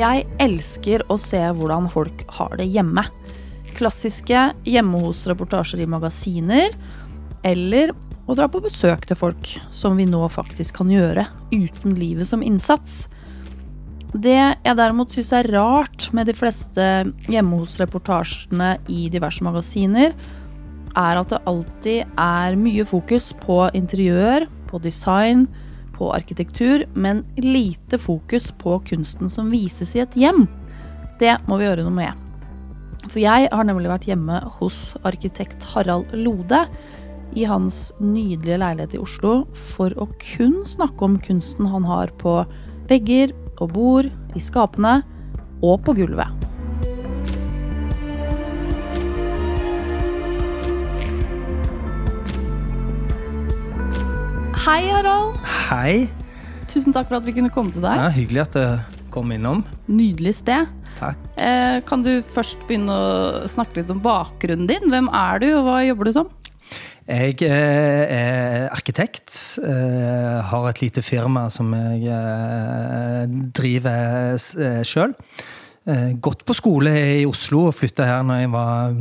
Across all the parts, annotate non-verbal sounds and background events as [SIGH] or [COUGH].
Jeg elsker å se hvordan folk har det hjemme. Klassiske hjemme hos-reportasjer i magasiner, eller å dra på besøk til folk, som vi nå faktisk kan gjøre uten livet som innsats. Det jeg derimot syns er rart med de fleste hjemme hos-reportasjene i diverse magasiner, er at det alltid er mye fokus på interiør, på design, på arkitektur, men lite fokus på kunsten som vises i et hjem. Det må vi gjøre noe med. For jeg har nemlig vært hjemme hos arkitekt Harald Lode i hans nydelige leilighet i Oslo for å kun snakke om kunsten han har på vegger og bord, i skapene og på gulvet. Hei, Harald. Hei. Tusen takk for at vi kunne komme til deg. Ja, hyggelig at du kom innom. Nydelig sted. Takk. Eh, kan du først begynne å snakke litt om bakgrunnen din? Hvem er du, og hva jobber du som? Jeg eh, er arkitekt. Eh, har et lite firma som jeg eh, driver sjøl. Gått på skole i Oslo og flytta her når jeg var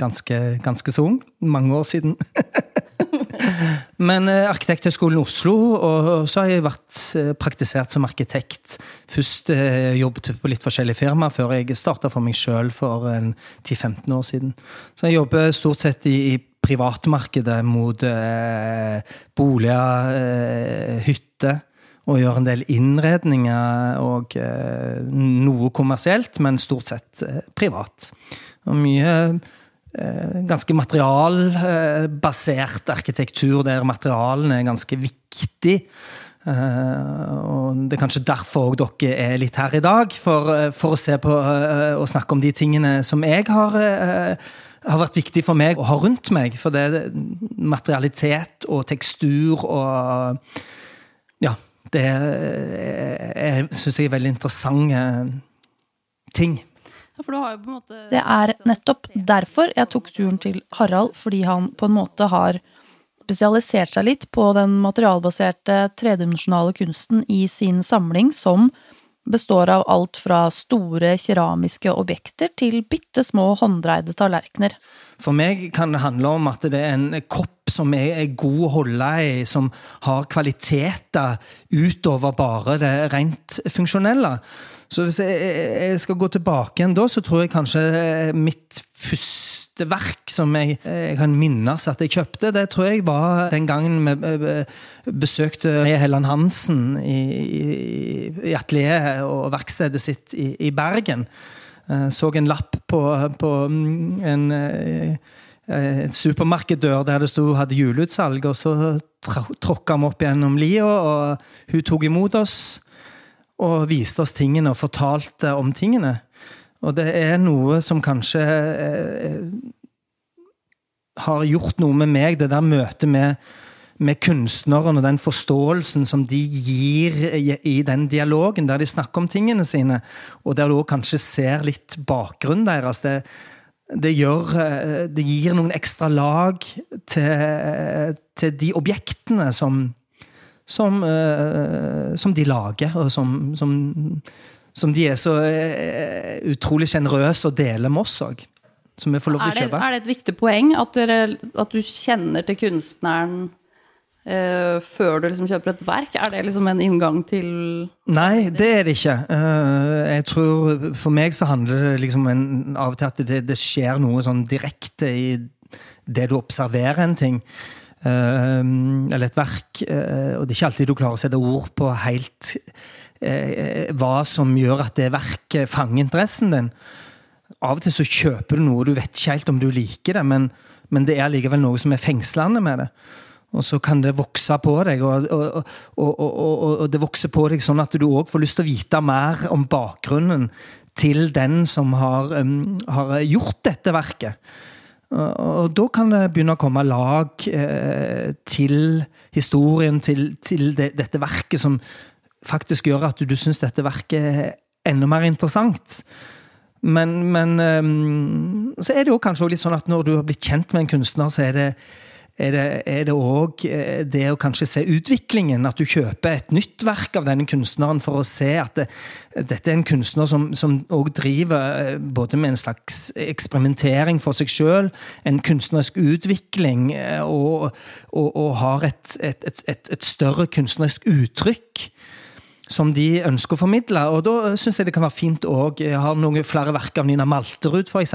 ganske, ganske så ung. Mange år siden. [LAUGHS] Men Arkitekthøgskolen Oslo, og så har jeg vært praktisert som arkitekt. Først jobbet på litt forskjellige firmaer før jeg starta for meg sjøl for 10-15 år siden. Så jeg jobber stort sett i, privatmarkedet mot eh, boliger, eh, hytter. Og gjør en del innredninger og eh, noe kommersielt, men stort sett eh, privat. Og mye eh, ganske materialbasert arkitektur, der materialene er ganske viktig. Uh, og Det er kanskje derfor dere er litt her i dag, for, for å se på og snakke om de tingene som jeg har har vært viktig for meg å ha rundt meg. For det er materialitet og tekstur og Ja. Det syns jeg er veldig interessante ting. Det er nettopp derfor jeg tok turen til Harald, fordi han på en måte har spesialisert seg litt på den materialbaserte tredimensjonale kunsten i sin samling, som består av alt fra store keramiske objekter til bitte små hånddreide tallerkener. For meg kan det handle om at det er en kopp som er god å holde i, som har kvaliteter utover bare det rent funksjonelle. Så hvis jeg skal gå tilbake igjen da, så tror jeg kanskje mitt første verk som jeg, jeg kan minnes at jeg kjøpte, det tror jeg var den gangen vi besøkte Helland Hansen i, i, i atelieret og verkstedet sitt i, i Bergen. Eh, så en lapp på, på mm, en supermarkeddør der det sto hadde juleutsalg, og så tråkka vi opp gjennom lia, og hun tok imot oss og viste oss tingene og fortalte om tingene. Og det er noe som kanskje eh, har gjort noe med meg, det der møtet med, med kunstneren og den forståelsen som de gir i den dialogen, der de snakker om tingene sine, og der du òg kanskje ser litt bakgrunnen deres. Det, det, gjør, eh, det gir noen ekstra lag til, til de objektene som, som, uh, som de lager, og som, som, som de er så uh, utrolig sjenerøse og deler med oss òg. Som vi får lov til å kjøpe. Er det et viktig poeng at, dere, at du kjenner til kunstneren uh, før du liksom kjøper et verk? Er det liksom en inngang til Nei, det er det ikke. jeg tror For meg så handler det liksom en, av og til at det, det skjer noe sånn direkte i det du observerer en ting. Ehm, eller et verk. Eh, og det er ikke alltid du klarer å sette ord på helt eh, hva som gjør at det verket fanger interessen din. Av og til så kjøper du noe, du vet ikke helt om du liker det, men, men det er likevel noe som er fengslende med det. Og så kan det vokse på deg, og, og, og, og det vokser på deg sånn at du òg får lyst til å vite mer om bakgrunnen til den som har, um, har gjort dette verket. Og da kan det begynne å komme lag eh, til historien, til, til det, dette verket, som faktisk gjør at du, du syns dette verket er enda mer interessant. Men, men um, så er det jo kanskje litt sånn at når du har blitt kjent med en kunstner, så er det er det òg det, det å kanskje se utviklingen? At du kjøper et nytt verk av denne kunstneren for å se at det, dette er en kunstner som òg driver både med en slags eksperimentering for seg sjøl, en kunstnerisk utvikling, og, og, og har et, et, et, et større kunstnerisk uttrykk som de ønsker å formidle. Og da syns jeg det kan være fint òg Jeg har noen flere verk av Nina Malterud, f.eks.,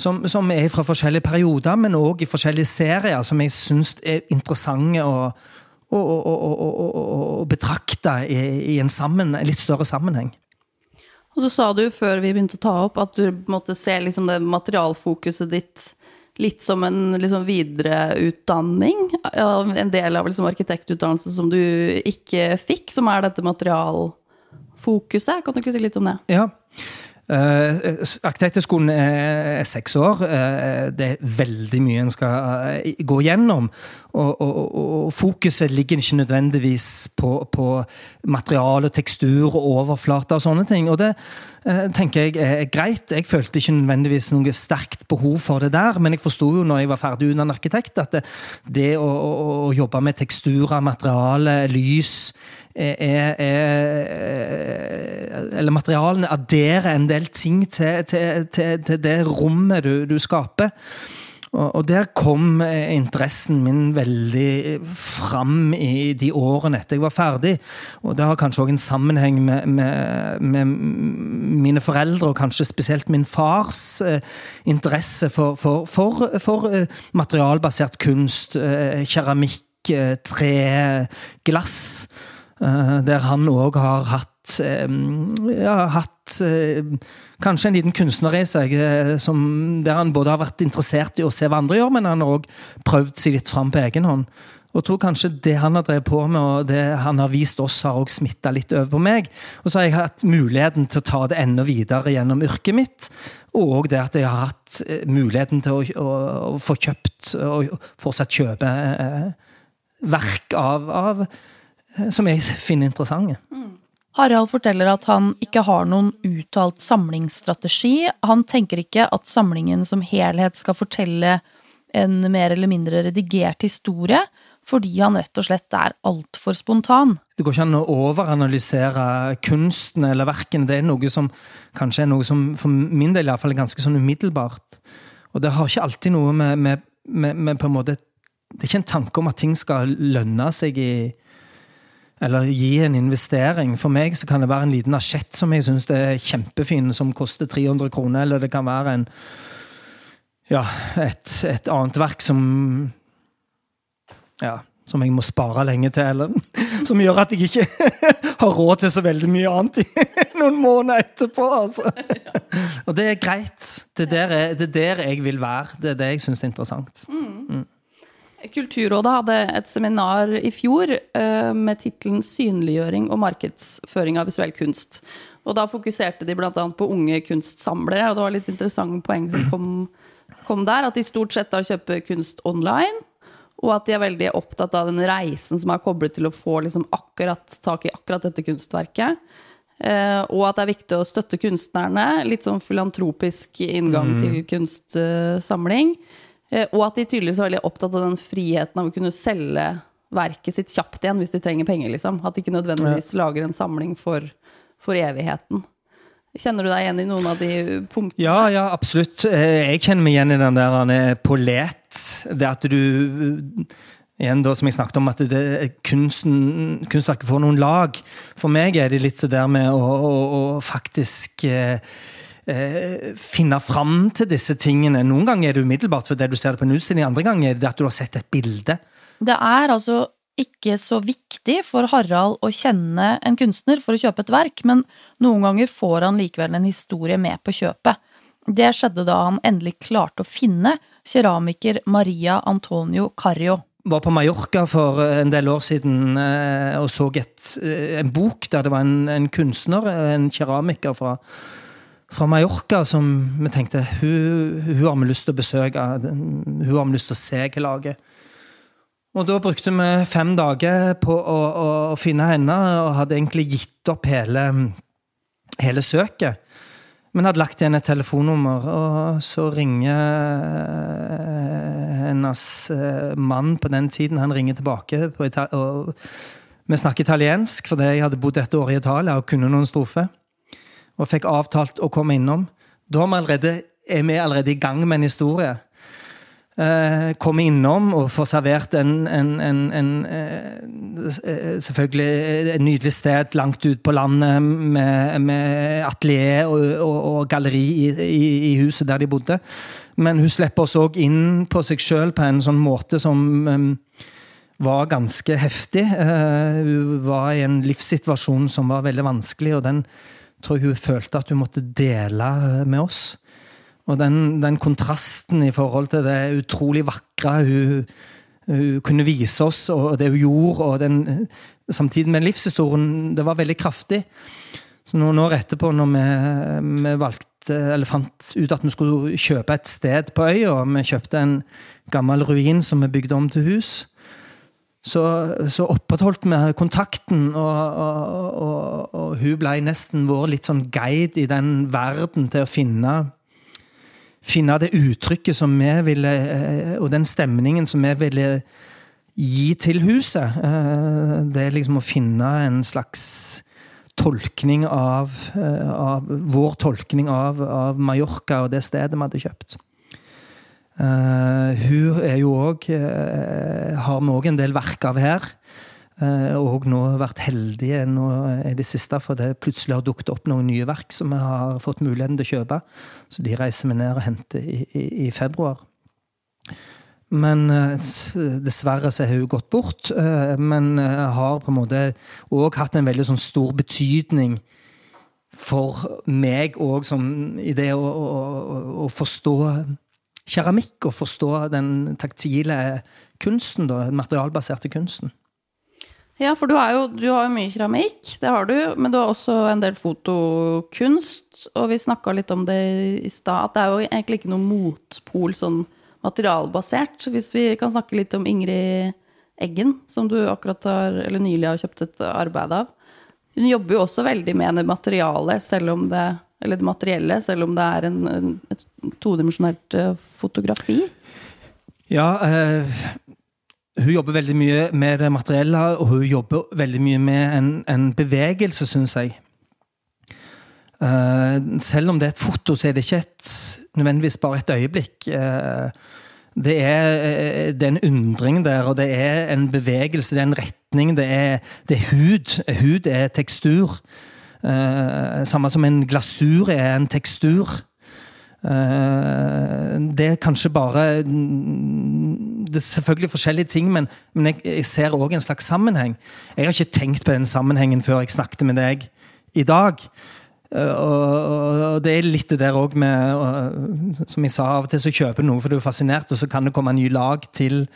som, som er fra forskjellige perioder, men òg i forskjellige serier, som jeg syns er interessante å, å, å, å betrakte i, i en, sammen, en litt større sammenheng. Og så sa du før vi begynte å ta opp, at du måtte se liksom det materialfokuset ditt litt som en liksom videreutdanning. En del av liksom arkitektutdannelsen som du ikke fikk, som er dette materialfokuset. Kan du ikke si litt om det? Ja. Uh, Arkitekthøgskolen er, seks år. Uh, det er veldig mye en skal uh, gå gjennom. Og, og, og, fokuset ligger ikke nødvendigvis på, på materiale, tekstur og overflater og sånne ting. Og det tenker jeg er greit. Jeg følte ikke nødvendigvis noe sterkt behov for det der, men jeg forsto jo når jeg var ferdig uten arkitekt, at det, det å, å, å, jobbe med teksturer, materiale, lys er, er, Eller materialene adderer en del ting til, til, til, til det rommet du, du skaper. Og, der kom interessen min veldig fram i de årene etter jeg var ferdig. Og det har kanskje òg en sammenheng med, med, med, mine foreldre, og kanskje spesielt min fars eh, interesse for, for, for, for eh, materialbasert kunst. Eh, keramikk, eh, tre, glass. Eh, der han òg har hatt eh, ja, hatt eh, kanskje en liten kunstner i seg, der han både har vært interessert i å se hva andre gjør, men han har òg prøvd seg litt fram på egen hånd. Og tror kanskje det han har drevet på med, og det han har vist oss, har også smitta litt over på meg. Og så har jeg hatt muligheten til å ta det enda videre gjennom yrket mitt. Og det at jeg har hatt muligheten til å, å, å få kjøpt, og fortsatt kjøpe eh, verk av, av som jeg finner interessante. Mm. Harald forteller at han ikke har noen uttalt samlingsstrategi. Han tenker ikke at samlingen som helhet skal fortelle en mer eller mindre redigert historie, fordi han rett og slett er altfor spontan. Det går ikke an å overanalysere kunsten eller verkene. Det er noe som kanskje er noe som for min del i hvert fall er ganske sånn umiddelbart. Og det har ikke alltid noe med, med, med, med på en måte Det er ikke en tanke om at ting skal lønne seg i eller gi en investering. For meg så kan det være en liten asjett som jeg syns er kjempefin, som koster 300 kroner, eller det kan være en ja, et, et annet verk som ja, som jeg må spare lenge til, eller [LAUGHS] som gjør at jeg ikke [LAUGHS] har råd til så veldig mye annet i [LAUGHS] noen måneder etterpå. altså. Og det er greit. Det er der, det er der jeg vil være. Det er det jeg syns er interessant. Mm. Kulturrådet hadde et seminar i fjor uh, med tittelen 'Synliggjøring og markedsføring av visuell kunst'. Og da fokuserte de bl.a. på unge kunstsamlere, og det var litt interessante poeng som kom, kom, der. At de stort sett da kjøper kunst online, og at de er veldig opptatt av den reisen som er koblet til å få liksom akkurat tak i akkurat dette kunstverket. Uh, og at det er viktig å støtte kunstnerne. Litt sånn filantropisk inngang mm. til kunstsamling. Uh, Eh, og at de tydeligvis er veldig opptatt av den friheten av å kunne selge verket sitt kjapt igjen hvis de trenger penger. liksom. At de ikke nødvendigvis lager en samling for, for, evigheten. Kjenner du deg igjen i noen av de punktene? Ja, ja, absolutt. Eh, jeg kjenner meg igjen i den der polet. Det at du Igjen da, som jeg snakket om, at det, kunsten, kunstverket får noen lag. For meg er det litt så der med å, å, å faktisk eh, eh, finne fram til disse tingene. Noen ganger er det umiddelbart fordi du ser det på en utstilling, andre ganger er det at du har sett et bilde. Det er altså ikke så viktig for Harald å kjenne en kunstner for å kjøpe et verk, men noen ganger får han likevel en historie med på kjøpet. Det skjedde da han endelig klarte å finne keramiker Maria Antonio Carrio var på Mallorca for en del år siden eh, og så et, eh, en bok der det var en, en kunstner, en keramiker fra fra Mallorca som vi tenkte hun, hun har vi lyst til å besøke. Hun har vi lyst til å se hva lager. Og da brukte vi fem dager på å, å, finne henne, og hadde egentlig gitt opp hele, hele søket. Men hadde lagt igjen et telefonnummer, og så ringer hennes mann på den tiden. Han ringer tilbake. og vi snakker italiensk, fordi jeg hadde bodd et år i Italia og kunne noen strofer. Og fikk avtalt å komme innom. Da er vi allerede, er vi allerede i gang med en historie eh, komme innom og få servert en, en, en, en eh, Selvfølgelig et nydelig sted langt ut på landet med, med atelier og, og, og galleri i, i, i, huset der de bodde. Men hun slipper oss òg inn på seg sjøl på en sånn måte som um, var ganske heftig. Uh, hun var i en livssituasjon som var veldig vanskelig, og den tror jeg hun følte at hun måtte dele med oss. Og den, den, kontrasten i forhold til det utrolig vakre hun, hun, kunne vise oss, og det hun gjorde, og den, samtidig med livshistorien, det var veldig kraftig. Så noen år etterpå, når vi, vi valgte, eller fant ut at vi skulle kjøpe et sted på øya, vi kjøpte en gammel ruin som vi bygde om til hus, så, så opprettholdt vi kontakten, og, og, og, og hun ble nesten vår litt sånn guide i den verden til å finne finne det uttrykket som vi ville, eh, og den stemningen som vi ville gi til huset. Eh, det er liksom å finne en slags tolkning av, eh, av Vår tolkning av, av, Mallorca og det stedet vi hadde kjøpt. Uh, hun er jo òg uh, Har vi òg en del verk av her. Eh, og nå vært heldige nå i det siste, for det plutselig har dukket opp noen nye verk som vi har fått muligheten til å kjøpe. Så de reiser vi ned og henter i, i, i februar. Men eh, dessverre så har hun gått bort. Eh, men har på en måte òg hatt en veldig sånn stor betydning for meg òg, i det å, å, å, forstå keramikk og forstå den taktile kunsten, da, den materialbaserte kunsten. Ja, for du, jo, du har jo mye keramikk, det har du, men du har også en del fotokunst. Og vi snakka litt om det i stad, at det er jo egentlig ikke noe motpol sånn materialbasert. Hvis vi kan snakke litt om Ingrid Eggen, som du akkurat har, eller nylig har kjøpt et arbeid av. Hun jobber jo også veldig med det materiale, selv om det, eller det materielle, selv om det er en, en, et todimensjonelt eh, fotografi. Ja, eh, hun jobber veldig mye med det materielle, og hun jobber veldig mye med en, en bevegelse, syns jeg. Eh, selv om det er et foto, så er det ikke et, nødvendigvis bare et øyeblikk. Eh, det, er, uh, det er, en undring der, og det er en bevegelse, det er en retning, det er, det er hud. Hud er tekstur. samme som en glasur er en tekstur. Det er kanskje bare det er selvfølgelig forskjellige ting, men, men jeg, jeg, ser òg en slags sammenheng. Jeg har ikke tenkt på den sammenhengen før jeg snakket med deg i dag. Uh, og, og, det er litt det der òg med Som jeg sa, av og til så kjøper du noe for du er fascinert, og så kan det komme en ny lag til,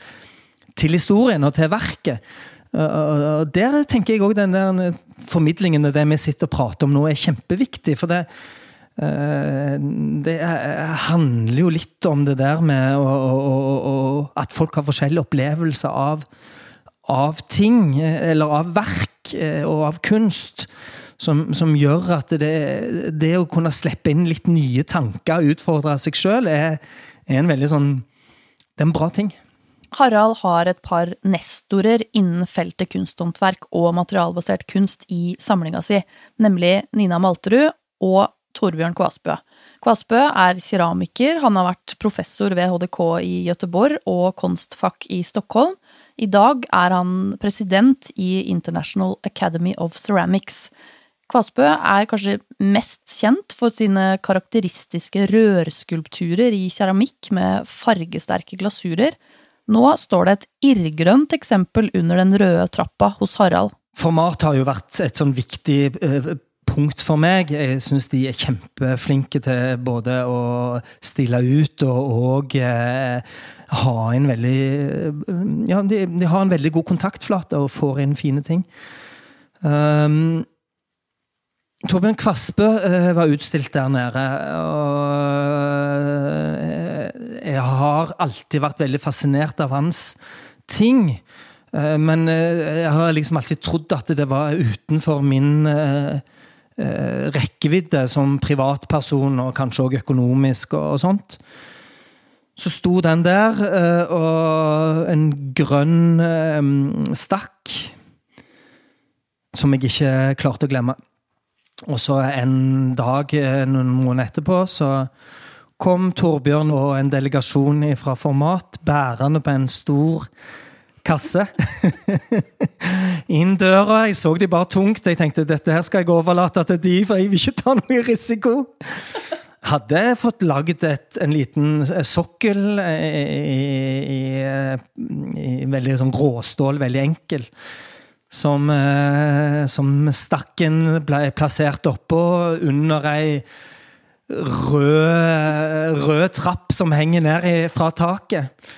til historien og til verket. Uh, og der tenker jeg òg den der formidlingen og det vi sitter og prater om nå, er kjempeviktig. For det, Eh, det handler jo litt om det der med å, å, å, at folk har forskjellige opplevelser av, av, ting, eller av verk eh, og av kunst. Som, som gjør at det, det, å kunne slippe inn litt nye tanker og utfordre seg sjøl, er, er, en veldig sånn Det er en bra ting. Harald har et par nestorer innen feltet kunsthåndverk og materialbasert kunst i samlinga si, nemlig Nina Malterud og Torbjørn Kvasbø. Kvasbø er keramiker. Han har vært professor ved HDK i Gøteborg og Konstfakk i Stockholm. I dag er han president i International Academy of Ceramics. Kvasbø er kanskje mest kjent for sine karakteristiske rørskulpturer i keramikk med fargesterke glasurer. Nå står det et irrgrønt eksempel under den røde trappa hos Harald. Format har jo vært et sånn viktig eh, punkt for meg. Jeg syns de er kjempeflinke til både å stille ut og, og eh, ha en veldig Ja, de, de, har en veldig god kontaktflate og får inn fine ting. Um, Torbjørn Kvaspe uh, var utstilt der nede. Og uh, jeg har alltid vært veldig fascinert av hans ting. Uh, men jeg har liksom alltid trodd at det var utenfor min eh, rekkevidde som privatperson, og kanskje òg økonomisk og, og, sånt. Så sto den der, eh, og en grønn eh, stakk som jeg ikke klarte å glemme. Og så en dag, eh, noen måneder etterpå, så kom Torbjørn og en delegasjon fra Format bærende på en stor kasse. Inn døra. Jeg så de bare tungt. Jeg tenkte dette her skal jeg overlate til de, for jeg vil ikke ta noe risiko. Hadde jeg fått lagd en liten eh, sokkel eh, i, i, i, veldig sånn gråstål, veldig enkel. Som, som stakken ble plassert oppå under ei rød, rød trapp som henger ned fra taket.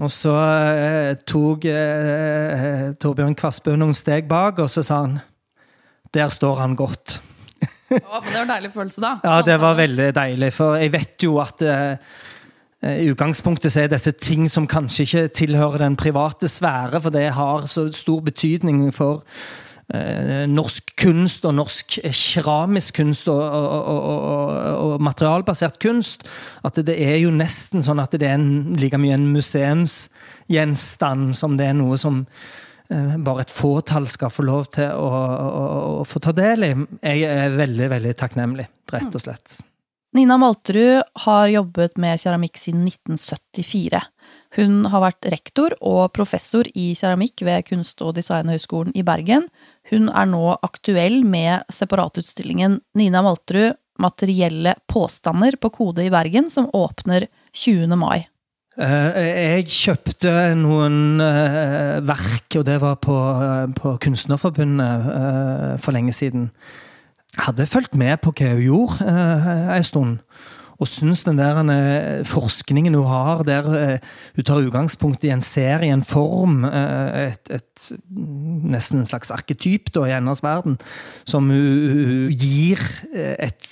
Og så eh, tok eh, Torbjørn Kvassbø noen steg bak, og så sa han Der står han godt. Å, men Det var en deilig følelse, da. Ja, det var veldig deilig. For jeg vet jo at eh, i utgangspunktet så er disse ting som kanskje ikke tilhører den private sfære, for det har så stor betydning for Eh, norsk kunst og norsk keramisk kunst og, og, og, og, materialbasert kunst. At det er jo nesten sånn at det er en, like mye en museumsgjenstand som det er noe som eh, bare et fåtall skal få lov til å, å, få ta del i. Jeg er veldig, veldig takknemlig, rett og slett. Nina Malterud har jobbet med keramikk siden 1974. Hun har vært rektor og professor i keramikk ved Kunst- og designhøgskolen i Bergen. Hun er nå aktuell med separatutstillingen Nina Malterud materielle påstander på Kode i Bergen, som åpner 20. mai. Eh, jeg kjøpte noen eh, verk, og det var på, eh, på Kunstnerforbundet for lenge siden. Jeg hadde fulgt med på hva hun gjorde en stund og syns den der eh, forskningen hun har, der eh, hun tar utgangspunkt i en serie, en form, eh, et, et, nesten en slags arketyp da, i hennes verden, som hun, gir et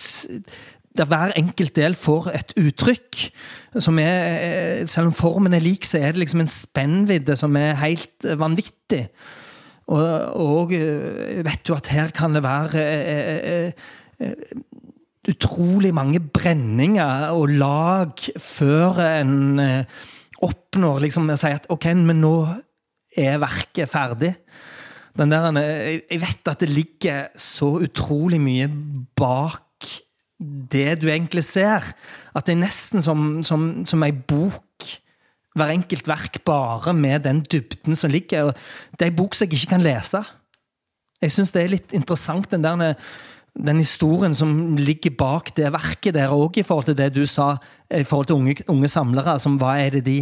der hver enkelt del får et uttrykk. som er, Selv om formen er lik, så er det liksom en spennvidde som er helt vanvittig. Og, og vet du at her kan det være utrolig mange brenninger og lag før en eh, oppnår liksom å si at ok, men nå er verket ferdig. Den der, eh, jeg vet at det ligger så utrolig mye bak det du egentlig ser. At det er nesten som, som, som ei bok. Hver enkelt verk bare med den dybden som ligger. Det er ei bok som jeg ikke kan lese. Jeg syns det er litt interessant, den der den historien som ligger bak det verket der òg, i forhold til det du sa i forhold til unge, unge samlere. Som, hva er det de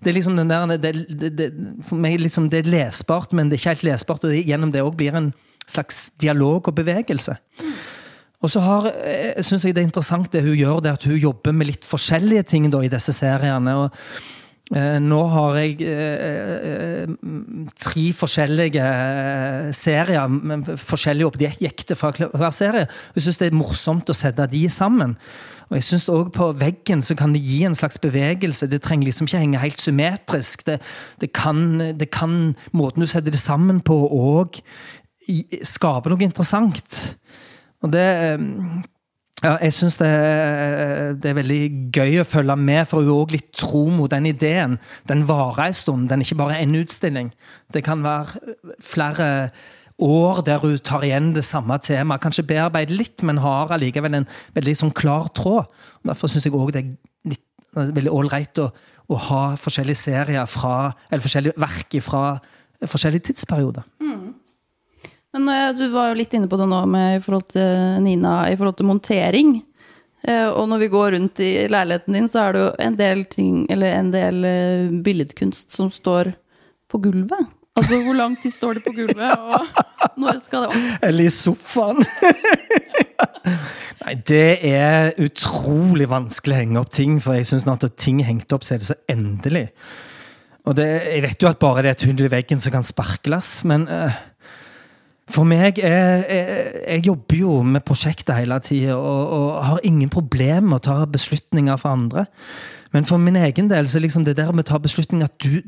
Det er liksom den der, det, det, det, For meg liksom, det er lesbart, men det er ikke helt lesbart. Og gjennom det òg blir en slags dialog og bevegelse. Og så har, syns jeg det er interessant det hun gjør, det at hun jobber med litt forskjellige ting da, i disse seriene. og Eh, nå har jeg eh, eh, tre forskjellige serier, forskjellige objekter fra hver serie. Jeg syns det er morsomt å sette de sammen. Og jeg synes også På veggen så kan det gi en slags bevegelse. Det trenger liksom ikke henge helt symmetrisk. Det, det, kan, det kan, Måten du setter det sammen på, òg skape noe interessant. Og det ja, jeg syns det, det, er veldig gøy å følge med, for hun er òg litt tro mot den ideen. Den varer en stund, den er ikke bare én utstilling. Det kan være flere år der hun tar igjen det samme temaet. Kanskje bearbeider litt, men har allikevel en veldig sånn klar tråd. Derfor syns jeg òg det er litt, veldig ålreit å, å, ha forskjellige serier fra, eller forskjellige verk fra forskjellige tidsperioder. Mm. Men eh, du var jo litt inne på det nå med, i forhold til Nina, i forhold til montering. Eh, og når vi går rundt i leiligheten din, så er det jo en del ting, eller en del eh, billedkunst som står på gulvet. Altså, hvor lang tid står det på gulvet, og når skal det opp? Eller i sofaen. Nei, det er utrolig vanskelig å henge opp ting, for jeg syns at ting hengt opp, så er det så endelig. Og det, jeg vet jo at bare det er et hull i veggen som kan sparkles, men uh, for meg er, jeg, jeg jobber jo med prosjektet hele tida og, og, har ingen problemer med å ta beslutninger for andre. Men for min egen del så liksom det der med å ta beslutninger at du,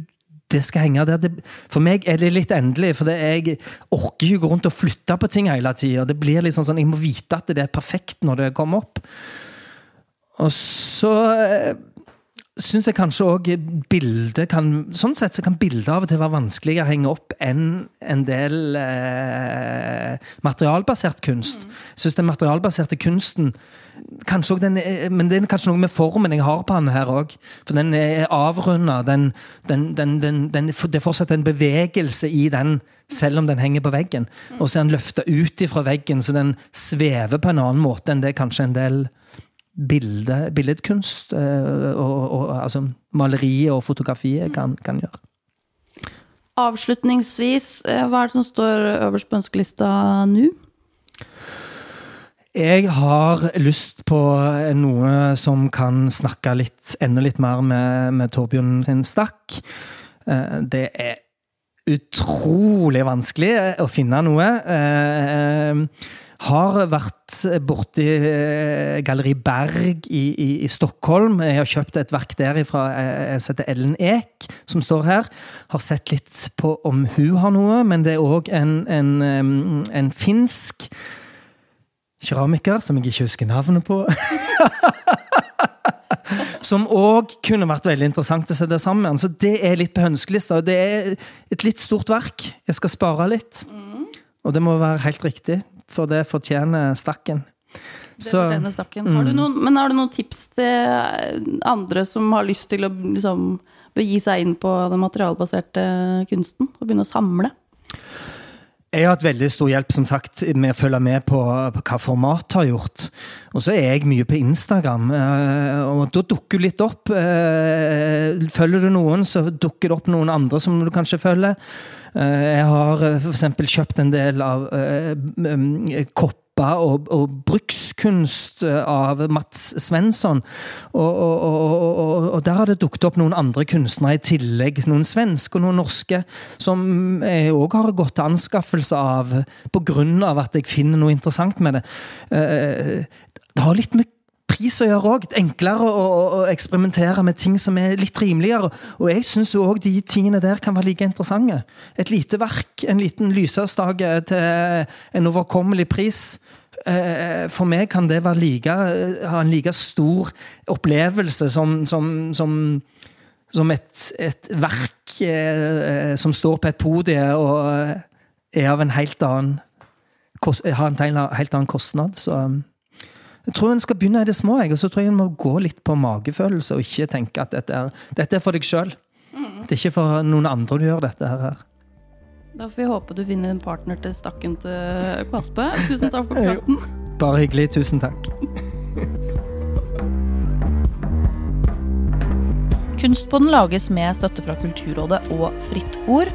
det skal henge der. Det, for meg er det litt endelig, for jeg orker jo gå rundt og flytte på ting hele tida. Det blir liksom sånn, Jeg må vite at det er perfekt når det kommer opp. Og så eh, syns jeg kanskje òg bildet kan Sånn sett så kan bildet av og til være vanskeligere å henge opp enn en del eh, materialbasert kunst. Jeg syns den materialbaserte kunsten kanskje også den er, Men det er kanskje noe med formen jeg har på den her òg. For den er avrunda. Det er fortsatt en bevegelse i den, selv om den henger på veggen. Og så er den løfta ut ifra veggen, så den svever på en annen måte enn det kanskje en del bilde, billedkunst, og, og, altså maleriet og fotografiet kan, kan, gjøre. Avslutningsvis, hva er det som står øverst på ønskelista nå? Jeg har lyst på noe som kan snakke litt, enda litt mer med, med Torbjørn sin stakk. Det er utrolig vanskelig å finne noe. Har vært borti Galleri Berg i, i, i, Stockholm. Jeg har kjøpt et verk derifra jeg heter Ellen Eek, som står her. Har sett litt på om hun har noe, men det er òg en, en, en finsk keramiker som jeg ikke husker navnet på. [LAUGHS] som òg kunne vært veldig interessant å sette sammen. Så det er litt på hønskelista. Det er et litt stort verk. Jeg skal spare litt. Og det må være helt riktig for det fortjener stakken. Det fortjener stakken. Har du mm. noen, men har du noen tips til andre som har lyst til å liksom, begi seg inn på den materialbaserte kunsten og begynne å samle? Jeg har hatt veldig stor hjelp som sagt, med å følge med på, på hva Format har gjort. Og så er jeg mye på Instagram, eh, og da dukker du litt opp. Eh, følger du noen, så dukker det opp noen andre som du kanskje følger. Eh, jeg har f.eks. kjøpt en del av kopper og, og, brukskunst av Mats Svensson. Og, og, og, der har det dukket opp noen andre kunstnere i tillegg. Noen svenske og noen norske. Som jeg òg har gått til anskaffelse av pga. at jeg finner noe interessant med det. Det har litt med pris å gjøre òg. Enklere å, å, eksperimentere med ting som er litt rimeligere. Og jeg syns òg de tingene der kan være like interessante. Et lite verk, en liten lysestake til en overkommelig pris. Eh, for meg kan det like, ha en like stor opplevelse som, som, som, som et, et, verk eh, som står på et podie og er av en helt annen har en helt annen kostnad. Så jeg tror en skal begynne i det små, og så tror jeg en må gå litt på magefølelse og ikke tenke at dette er, dette er for deg sjøl. Mm. Det er ikke for noen andre du gjør dette her. Da får vi håpe du finner en partner til stakken til Kvaspe. Tusen takk for [LAUGHS] praten. Bare hyggelig. Tusen takk. Kunstpodden lages med støtte fra Kulturrådet og Fritt Ord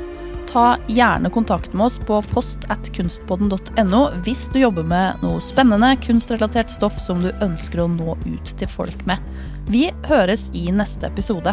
ta gjerne kontakt med oss på post.kunstpodden.no hvis du jobber med noe spennende kunstrelatert stoff som du ønsker å nå ut til folk med. Vi høres i neste episode.